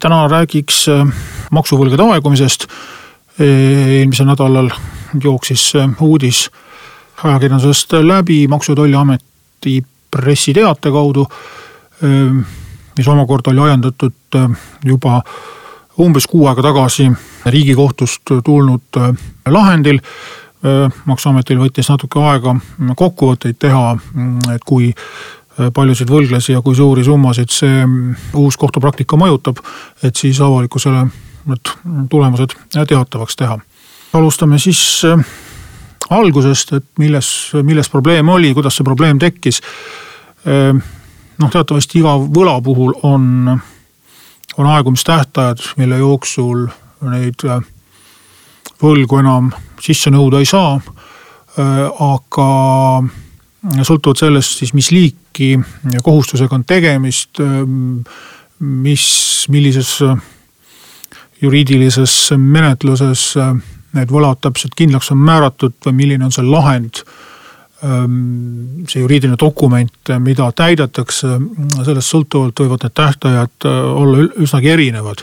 täna räägiks äh, maksuvõlgade aegumisest. eelmisel nädalal jooksis äh, uudis ajakirjandusest läbi Maksu- ja Tolliameti pressiteate kaudu. Äh, mis omakorda oli ajendatud juba umbes kuu aega tagasi riigikohtust tulnud lahendil. maksuametil võttis natuke aega kokkuvõtteid teha, et kui paljusid võlglasi ja kui suuri summasid see uus kohtupraktika mõjutab, et siis avalikkusele need tulemused teatavaks teha. alustame siis äh, algusest, et milles, milles probleem oli, kuidas see probleem tekkis. Äh, noh, teatavasti iga võla puhul on, on aegumistähtajad, mille jooksul neid äh, võlgu enam sisse nõuda ei saa. aga sõltuvalt sellest siis, mis liiki kohustusega on tegemist, mis, millises juriidilises menetluses need võlad täpselt kindlaks on määratud või milline on see lahend, see juriidiline dokument, mida täidetakse, sellest sõltuvalt võivad need tähtajad olla üsnagi erinevad.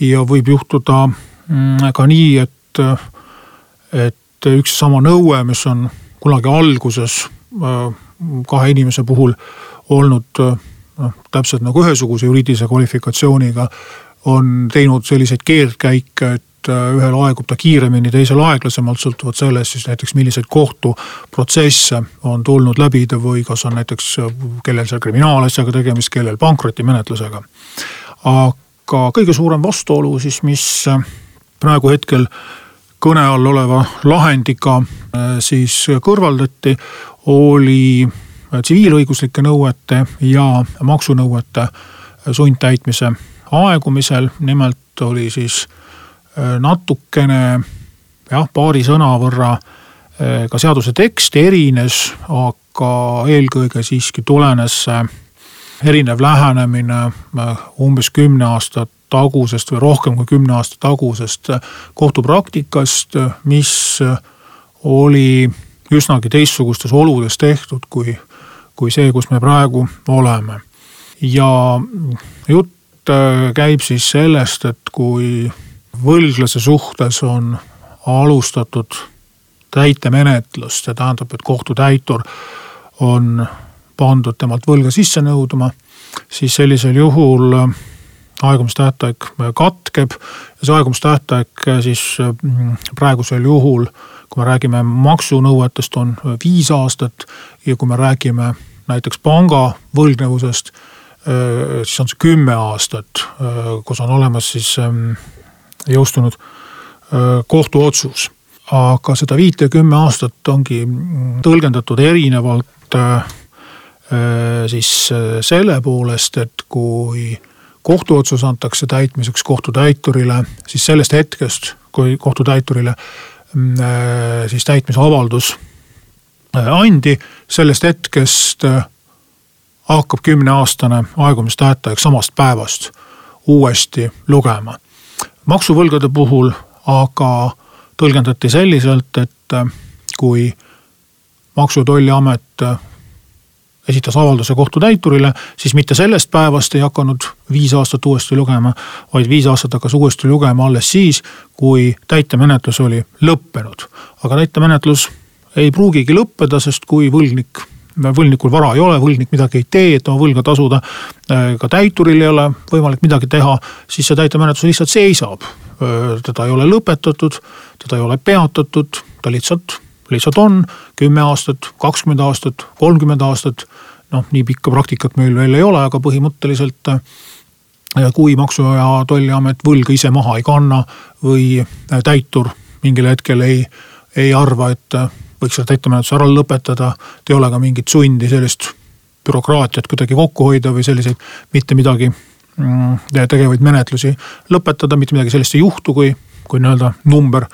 ja võib juhtuda mm, ka nii, et, et üks sama nõue, mis on kunagi alguses kahe inimese puhul olnud äh, noh, täpselt nagu ühesuguse juriidilise kvalifikatsiooniga. on teinud selliseid keerdkäike, et äh, ühel aegub ta kiiremini, teisel aeglasemalt, sõltuvalt sellest siis näiteks milliseid kohtuprotsesse on tulnud läbida või kas on näiteks kellel seal kriminaalasjaga tegemist, kellel pankrotimenetlusega. aga kõige suurem vastuolu siis, mis praegu hetkel kõne all oleva lahendiga siis kõrvaldati, oli tsiviilõiguslike nõuete ja maksunõuete sundtäitmise aegumisel. nimelt oli siis äh, natukene jah, paari sõna võrra äh, ka seaduse tekst erines, aga eelkõige siiski tulenes see erinev lähenemine äh, umbes kümne aasta tagusest või rohkem kui kümne aasta tagusest kohtupraktikast, mis oli üsnagi teistsugustes oludes tehtud kui, kui see, kus me praegu oleme. ja jutt äh, käib siis sellest, et kui võlglase suhtes on alustatud täitemenetlust, see tähendab, et kohtutäitur on pandud temalt võlga sisse nõudma, siis sellisel juhul aegumistähtaeg katkeb ja see aegumistähtaeg äh, siis praegusel juhul kui me räägime maksunõuetest, on viis aastat ja kui me räägime näiteks panga võlgnevusest, siis on see kümme aastat, kus on olemas siis jõustunud kohtuotsus. aga seda viite ja kümme aastat ongi tõlgendatud erinevalt siis selle poolest, et kui kohtuotsus antakse täitmiseks kohtutäiturile, siis sellest hetkest, kui kohtutäiturile Mm, äh, siis täitmisavaldus äh, andi, sellest hetkest äh, hakkab kümneaastane aegumistähtaeg samast päevast uuesti lugema. maksuvõlgade puhul aga tõlgendati selliselt, et kui maksu- ja tolliamet esitas avalduse kohtutäiturile, siis mitte sellest päevast ei hakanud viis aastat uuesti lugema, vaid viis aastat hakkas uuesti lugema alles siis, kui täitemenetlus oli lõppenud. aga täitemenetlus ei pruugigi lõppeda, sest kui võlgnik võlgnikul vara ei ole, võlgnik midagi ei tee, et oma võlga tasuda. ka täituril ei ole võimalik midagi teha, siis see täitemenetlus lihtsalt seisab. teda ei ole lõpetatud, teda ei ole peatatud, ta lihtsalt lihtsalt on kümme aastat, kakskümmend aastat, kolmkümmend aastat. noh, nii pikka praktikat meil veel ei ole, aga põhimõtteliselt äh, kui Maksu- ja Tolliamet võlga ise maha ei kanna või äh, täitur mingil hetkel ei, ei arva, et äh, võiks selle täitemenetluse ära lõpetada, et ei ole ka mingit sundi sellist bürokraatiat kuidagi kokku hoida või selliseid mitte midagi mm, tegevaid menetlusi lõpetada, mitte midagi sellist ei juhtu, kui, kui nii-öelda number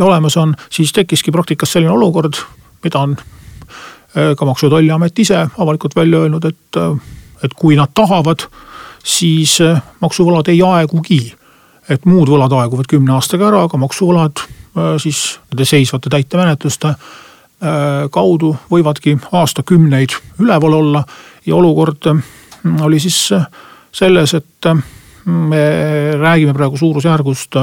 olemas on, siis tekkiski praktikas selline olukord, mida on ka Maksu- ja Tolliamet ise avalikult välja öelnud, et, et kui nad tahavad, siis maksuvõlad ei aegugi. et muud võlad aeguvad kümne aastaga ära, aga maksuvõlad siis nende seisvate täitemenetluste kaudu võivadki aastakümneid üleval olla ja olukord oli siis selles, et me räägime praegu suurusjärgust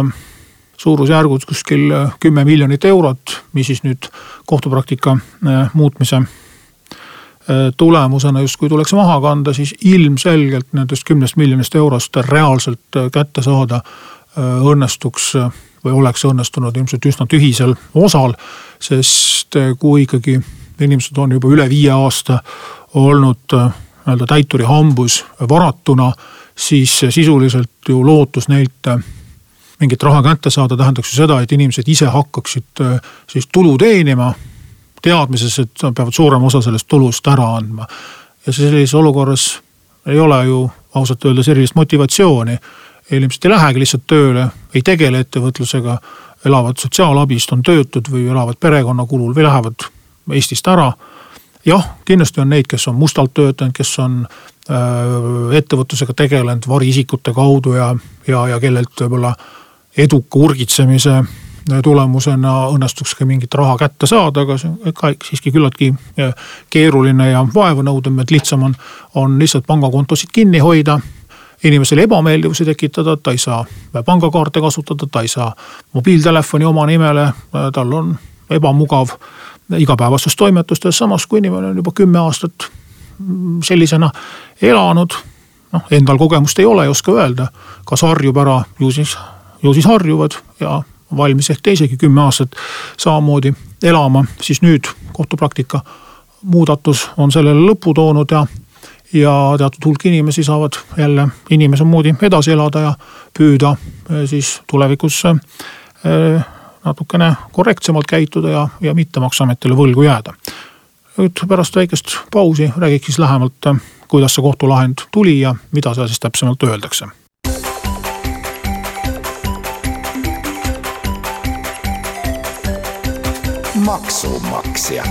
suurusjärgud kuskil äh, kümme miljonit eurot, mis siis nüüd kohtupraktika äh, muutmise äh, tulemusena justkui tuleks maha kanda, siis ilmselgelt nendest kümnest miljonist eurost reaalselt kätte saada õnnestuks või oleks õnnestunud ilmselt üsna tühisel osal. sest kui ikkagi inimesed on juba üle viie aasta olnud nii-öelda täituri hambus varatuna, siis sisuliselt ju lootus neilt mingit raha kätte saada, tähendaks ju seda, et inimesed ise hakkaksid äh, siis tulu teenima. teadmises, et nad peavad suurema osa sellest tulust ära andma. ja sellises olukorras ei ole ju ausalt öeldes erilist motivatsiooni. inimesed ei lähegi lihtsalt tööle, ei tegele ettevõtlusega, elavad sotsiaalabist, on töötud või elavad perekonna kulul või lähevad Eestist ära jah, kindlasti on neid, kes on mustalt töötanud, kes on äh, ettevõtlusega tegelenud variisikute kaudu ja, ja, ja kellelt võib-olla eduka urgitsemise tulemusena õnnestuks ka mingit raha kätte saada, aga see on ka siiski küllaltki keeruline ja vaevanõudev, et lihtsam on, on lihtsalt pangakontosid kinni hoida inimesele ebameeldivusi tekitada, ta ei saa pangakaarte kasutada, ta ei saa mobiiltelefoni oma nimele, tal on ebamugav igapäevastes toimetustes, samas kui inimene on juba kümme aastat sellisena elanud. noh, endal kogemust ei ole, ei oska öelda, kas harjub ära ju siis ju siis harjuvad ja valmis ehk teisegi kümme aastat samamoodi elama, siis nüüd kohtupraktika muudatus on sellele lõpu toonud ja, ja teatud hulk inimesi saavad jälle inimese moodi edasi elada ja püüda eh, siis tulevikus eh, natukene korrektsemalt käituda ja, ja mitte maksuametile võlgu jääda. nüüd pärast väikest pausi räägiks siis lähemalt, eh, kuidas see kohtulahend tuli ja mida seal siis täpsemalt öeldakse maksumaksja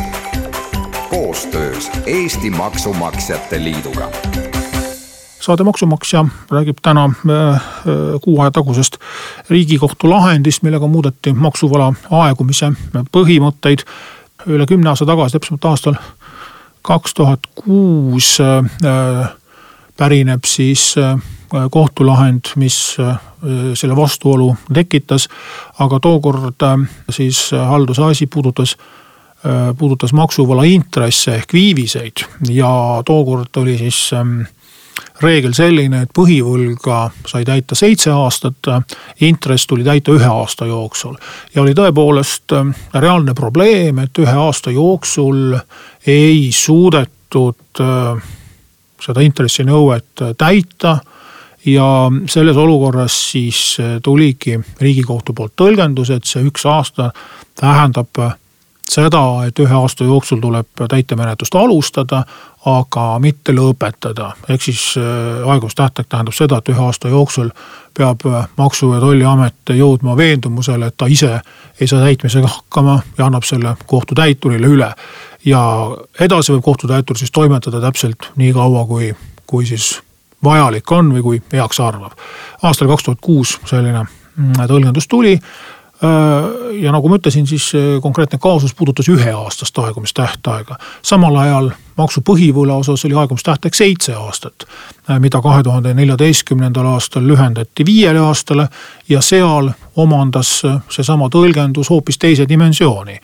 koostöös Eesti Maksumaksjate Liiduga saade Maksumaksja räägib täna äh, äh, kuu aja tagusest riigikohtu lahendist, millega muudeti maksuvõla aegumise põhimõtteid. üle kümne aasta tagasi, täpsemalt aastal kaks tuhat kuus äh, pärineb siis kohtulahend, mis selle vastuolu tekitas. aga tookord äh, siis äh, haldusasi puudutas, äh, puudutas maksuvõla intresse ehk viiviseid ja tookord oli siis ähm, reegel selline, et põhivõlga sai täita seitse aastat, intress tuli täita ühe aasta jooksul. ja oli tõepoolest reaalne probleem, et ühe aasta jooksul ei suudetud seda intressinõuet täita ja selles olukorras siis äh, tuligi riigikohtu poolt tõlgendus, et see üks aasta tähendab äh, seda, et ühe aasta jooksul tuleb täitemenetlust alustada, aga mitte lõpetada. ehk siis äh, aegumistähtaeg tähendab seda, et ühe aasta jooksul peab Maksu- ja Tolliamet jõudma veendumusele, et ta ise ei saa täitmisega hakkama ja annab selle kohtutäiturile üle. ja edasi võib kohtutäitur siis toimetada täpselt nii kaua, kui, kui siis vajalik on või kui heaks arvab. aastal kaks tuhat kuus selline mm, tõlgendus tuli. Äh, ja nagu ma ütlesin, siis konkreetne kaasus puudutas üheaastast aegumistähtaega. samal ajal maksu põhivõla osas oli aegumistähtaeg seitse aastat, äh, mida kahe tuhande neljateistkümnendal aastal lühendati viiele aastale ja seal omandas seesama tõlgendus hoopis teise dimensiooni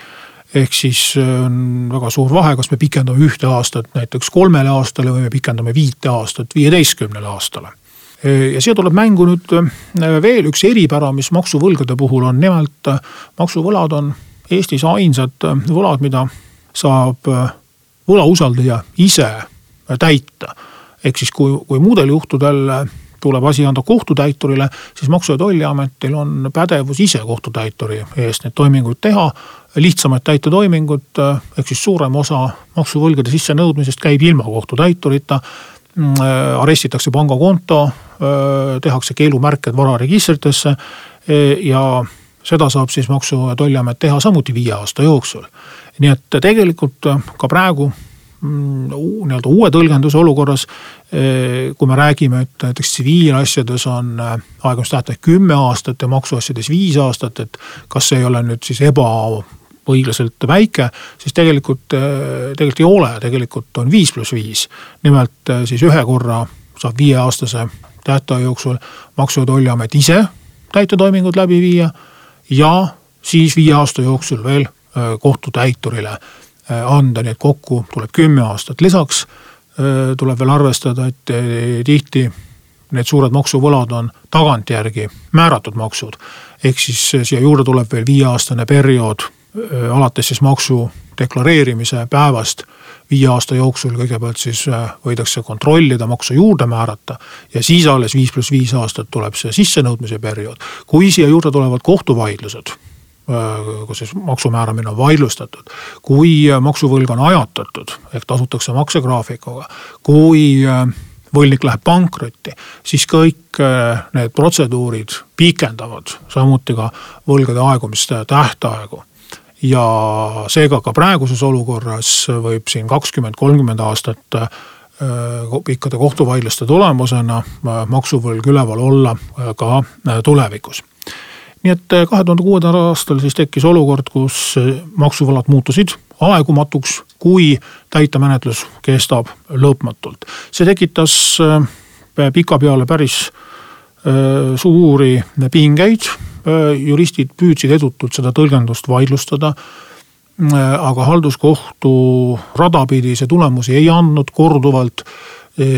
ehk siis äh, on väga suur vahe, kas me pikendame ühte aastat näiteks kolmele aastale või me pikendame viite aastat viieteistkümnele aastale. Äh, ja siia tuleb mängu nüüd äh, veel üks eripära, mis maksuvõlgade puhul on, nimelt maksuvõlad on Eestis ainsad võlad, mida saab võlausaldaja ise täita. ehk siis, kui, kui muudel juhtudel tuleb asi anda kohtutäiturile, siis Maksu- ja Tolliametil on pädevus ise kohtutäituri eest neid toiminguid teha. Lihtsamaid täitetoimingut ehk siis suurem osa maksuvõlgade sissenõudmisest käib ilma kohtutäiturita. arestitakse pangakonto, tehakse keelumärked vararegistritesse ja seda saab siis Maksu- ja Tolliamet teha samuti viie aasta jooksul. nii et tegelikult ka praegu mm, nii-öelda uue tõlgenduse olukorras, kui me räägime, et näiteks tsiviilasjades on aegumistähtaeg kümme aastat ja maksuasjades viis aastat, et kas see ei ole nüüd siis ebaõiglaselt väike, siis tegelikult, tegelikult ei ole, tegelikult on viis pluss viis. nimelt siis ühe korra saab viieaastase tähtaja jooksul Maksu- ja Tolliamet ise täitetoimingud läbi viia ja siis viie aasta jooksul veel äh, kohtutäiturile äh, anda, nii et kokku tuleb kümme aastat, lisaks äh, tuleb veel arvestada, et tihti need suured maksuvõlad on tagantjärgi määratud maksud. ehk siis siia juurde tuleb veel viieaastane periood alates siis maksu deklareerimise päevast viie aasta jooksul kõigepealt siis võidakse kontrollida, maksu juurde määrata. ja siis alles viis pluss viis aastat tuleb see sissenõudmise periood. kui siia juurde tulevad kohtuvaidlused kus siis maksu määramine on vaidlustatud. kui maksuvõlg on ajatatud ehk tasutakse maksegraafikuga, kui võlgnik läheb pankrotti, siis kõik need protseduurid pikendavad samuti ka võlgade aegumiste tähtaegu ja seega ka praeguses olukorras võib siin kakskümmend, kolmkümmend aastat äh, pikkade kohtuvaidluste tulemusena äh, maksuvõlg üleval olla äh, ka tulevikus. nii et kahe tuhande kuuendal aastal siis tekkis olukord, kus maksuvõlad muutusid aegumatuks, kui täitemenetlus kestab lõpmatult. see tekitas pikapeale päris suuri pingeid juristid püüdsid edutult seda tõlgendust vaidlustada. Äh, aga halduskohtu rada pidi see tulemusi ei andnud korduvalt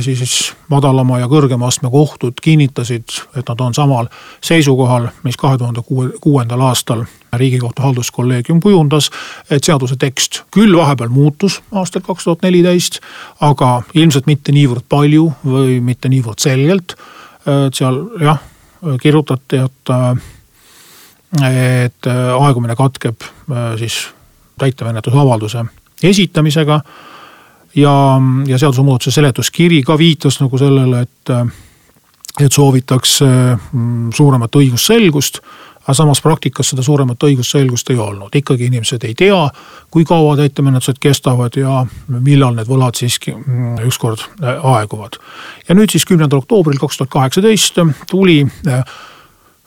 siis madalama ja kõrgema astme kohtud kinnitasid, et nad on samal seisukohal, mis kahe tuhande kuuendal aastal riigikohtu halduskolleegium kujundas. et seaduse tekst küll vahepeal muutus aastal kaks tuhat neliteist, aga ilmselt mitte niivõrd palju või mitte niivõrd selgelt. et seal jah, kirjutati, et et äh, aegumine katkeb äh, siis täitemenetlusavalduse esitamisega. ja, ja seadusemuudatuse seletuskiri ka viitas nagu sellele, et, äh, et soovitakse mm, suuremat õigusselgust aga samas praktikas seda suuremat õigusselgust ei olnud, ikkagi inimesed ei tea, kui kaua täitemenetlused kestavad ja millal need võlad siiski mm, ükskord aeguvad. ja nüüd siis kümnendal oktoobril kaks tuhat kaheksateist tuli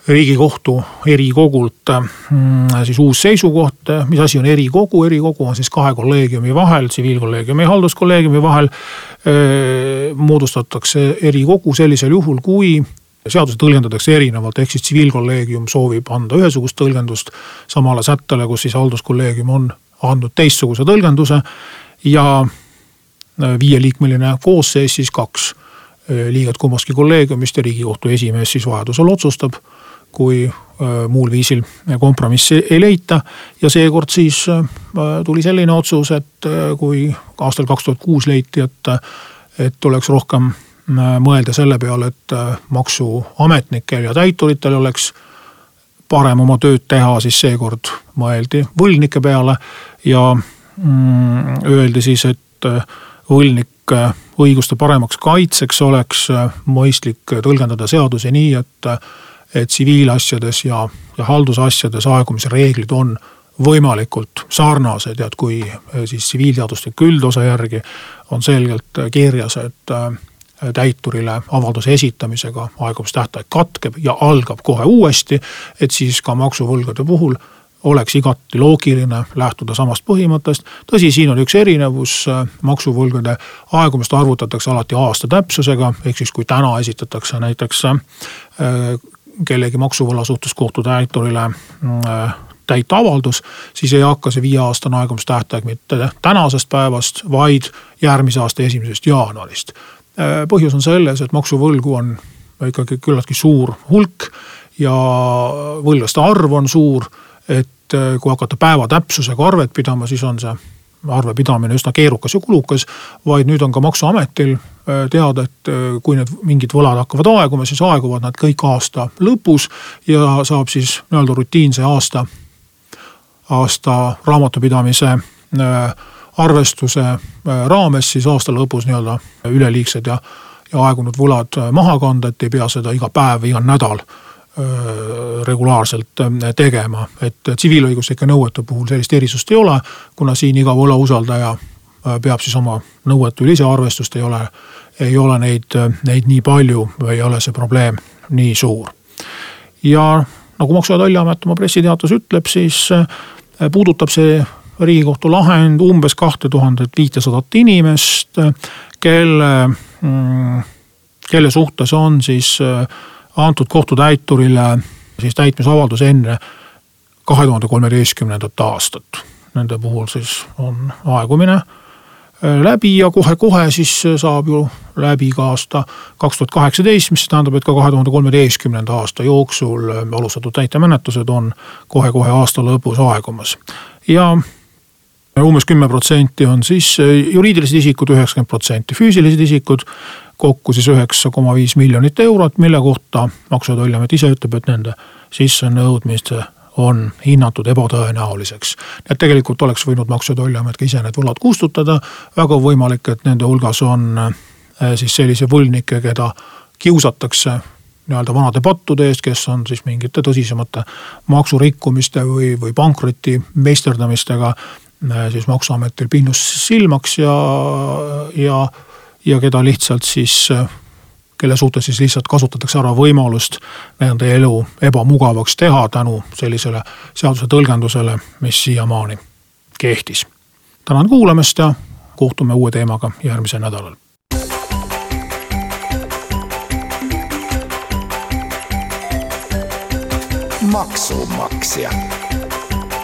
riigikohtu erikogult mm, siis uus seisukoht, mis asi on erikogu, erikogu on siis kahe kolleegiumi vahel, tsiviilkolleegiumi ja halduskolleegiumi vahel. moodustatakse erikogu sellisel juhul, kui seadusi tõlgendatakse erinevalt, ehk siis tsiviilkolleegium soovib anda ühesugust tõlgendust samale sättele, kus siis halduskolleegium on andnud teistsuguse tõlgenduse. ja viieliikmeline koosseis siis kaks liiget kummastki kolleegiumist ja riigikohtu esimees siis vajadusel otsustab kui muul viisil kompromissi ei leita. ja seekord siis tuli selline otsus, et kui aastal kaks tuhat kuus leiti, et, et tuleks rohkem mõelda selle peale, et maksuametnikel ja täituritel oleks parem oma tööd teha, siis seekord mõeldi võlgnike peale ja mm, öeldi siis, et võlgnik õiguste paremaks kaitseks oleks mõistlik tõlgendada seadusi nii, et et tsiviilasjades ja, ja haldusasjades aegumise reeglid on võimalikult sarnased ja et kui siis tsiviilseadustiku üldosa järgi on selgelt kirjas, et täiturile avalduse esitamisega aegumistähtaeg katkeb ja algab kohe uuesti. et siis ka maksuvõlgade puhul oleks igati loogiline lähtuda samast põhimõttest. tõsi, siin on üks erinevus, maksuvõlgade aegumist arvutatakse alati aasta täpsusega, ehk siis kui täna esitatakse näiteks eh, kellegi maksuvõla suhtes kohtutäiturile äh, täita avaldus, siis ei hakka see viieaastane aegumistähtaeg mitte tänasest päevast, vaid järgmise aasta esimesest jaanuarist. Äh, põhjus on selles, et maksuvõlgu on ikkagi küllaltki suur hulk ja võlglaste arv on suur. et äh, kui hakata päeva täpsusega arvet pidama, siis on see arvepidamine üsna keerukas ja kulukas. vaid nüüd on ka maksuametil äh, teada, et äh, kui need mingid võlad hakkavad aeguma, siis aeguvad nad kõik aasta lõpus ja saab siis nii-öelda rutiinse aasta, aasta raamatupidamise arvestuse raames siis aasta lõpus nii-öelda üleliigsed ja, ja aegunud võlad maha kanda, et ei pea seda iga päev, iga nädal regulaarselt tegema, et tsiviilõiguslike nõuete puhul sellist erisust ei ole, kuna siin iga võlausaldaja peab siis oma nõuete lisaarvestust, ei ole, ei ole neid, neid nii palju või ei ole see probleem nii suur. ja nagu Maksu- ja Tolliamet oma pressiteates ütleb, siis puudutab see riigikohtu lahend umbes kahte tuhandet viitesadat inimest, kelle, mm, kelle suhtes on siis antud kohtutäiturile siis täitmisavaldus enne kahe tuhande kolmeteistkümnendat aastat. Nende puhul siis on aegumine äh, läbi ja kohe-kohe siis saab ju läbi ka aasta kaks tuhat kaheksateist, mis tähendab, et ka kahe tuhande kolmeteistkümnenda aasta jooksul äh, alustatud täitemenetlused on kohe-kohe aasta lõpus aegumas. ja umbes kümme protsenti on siis äh, juriidilised isikud, üheksakümmend protsenti füüsilised isikud kokku siis üheksa koma viis miljonit eurot, mille kohta Maksu- ja Tolliamet ise ütleb, et nende sissenõudmist on hinnatud ebatõenäoliseks. et tegelikult oleks võinud Maksu- ja Tolliamet ka ise need võlad kustutada, väga võimalik, et nende hulgas on eh, siis sellise võlgnikke, keda kiusatakse nii-öelda vanade pattude eest, kes on siis mingite tõsisemate maksurikkumiste või, või pankroti meisterdamistega eh, siis maksuametil pinnus silmaks ja, ja ja keda lihtsalt siis, kelle suhtes siis lihtsalt kasutatakse ära võimalust nende elu ebamugavaks teha tänu sellisele seaduse tõlgendusele, mis siiamaani kehtis. tänan kuulamast ja kohtume uue teemaga järgmisel nädalal. maksumaksja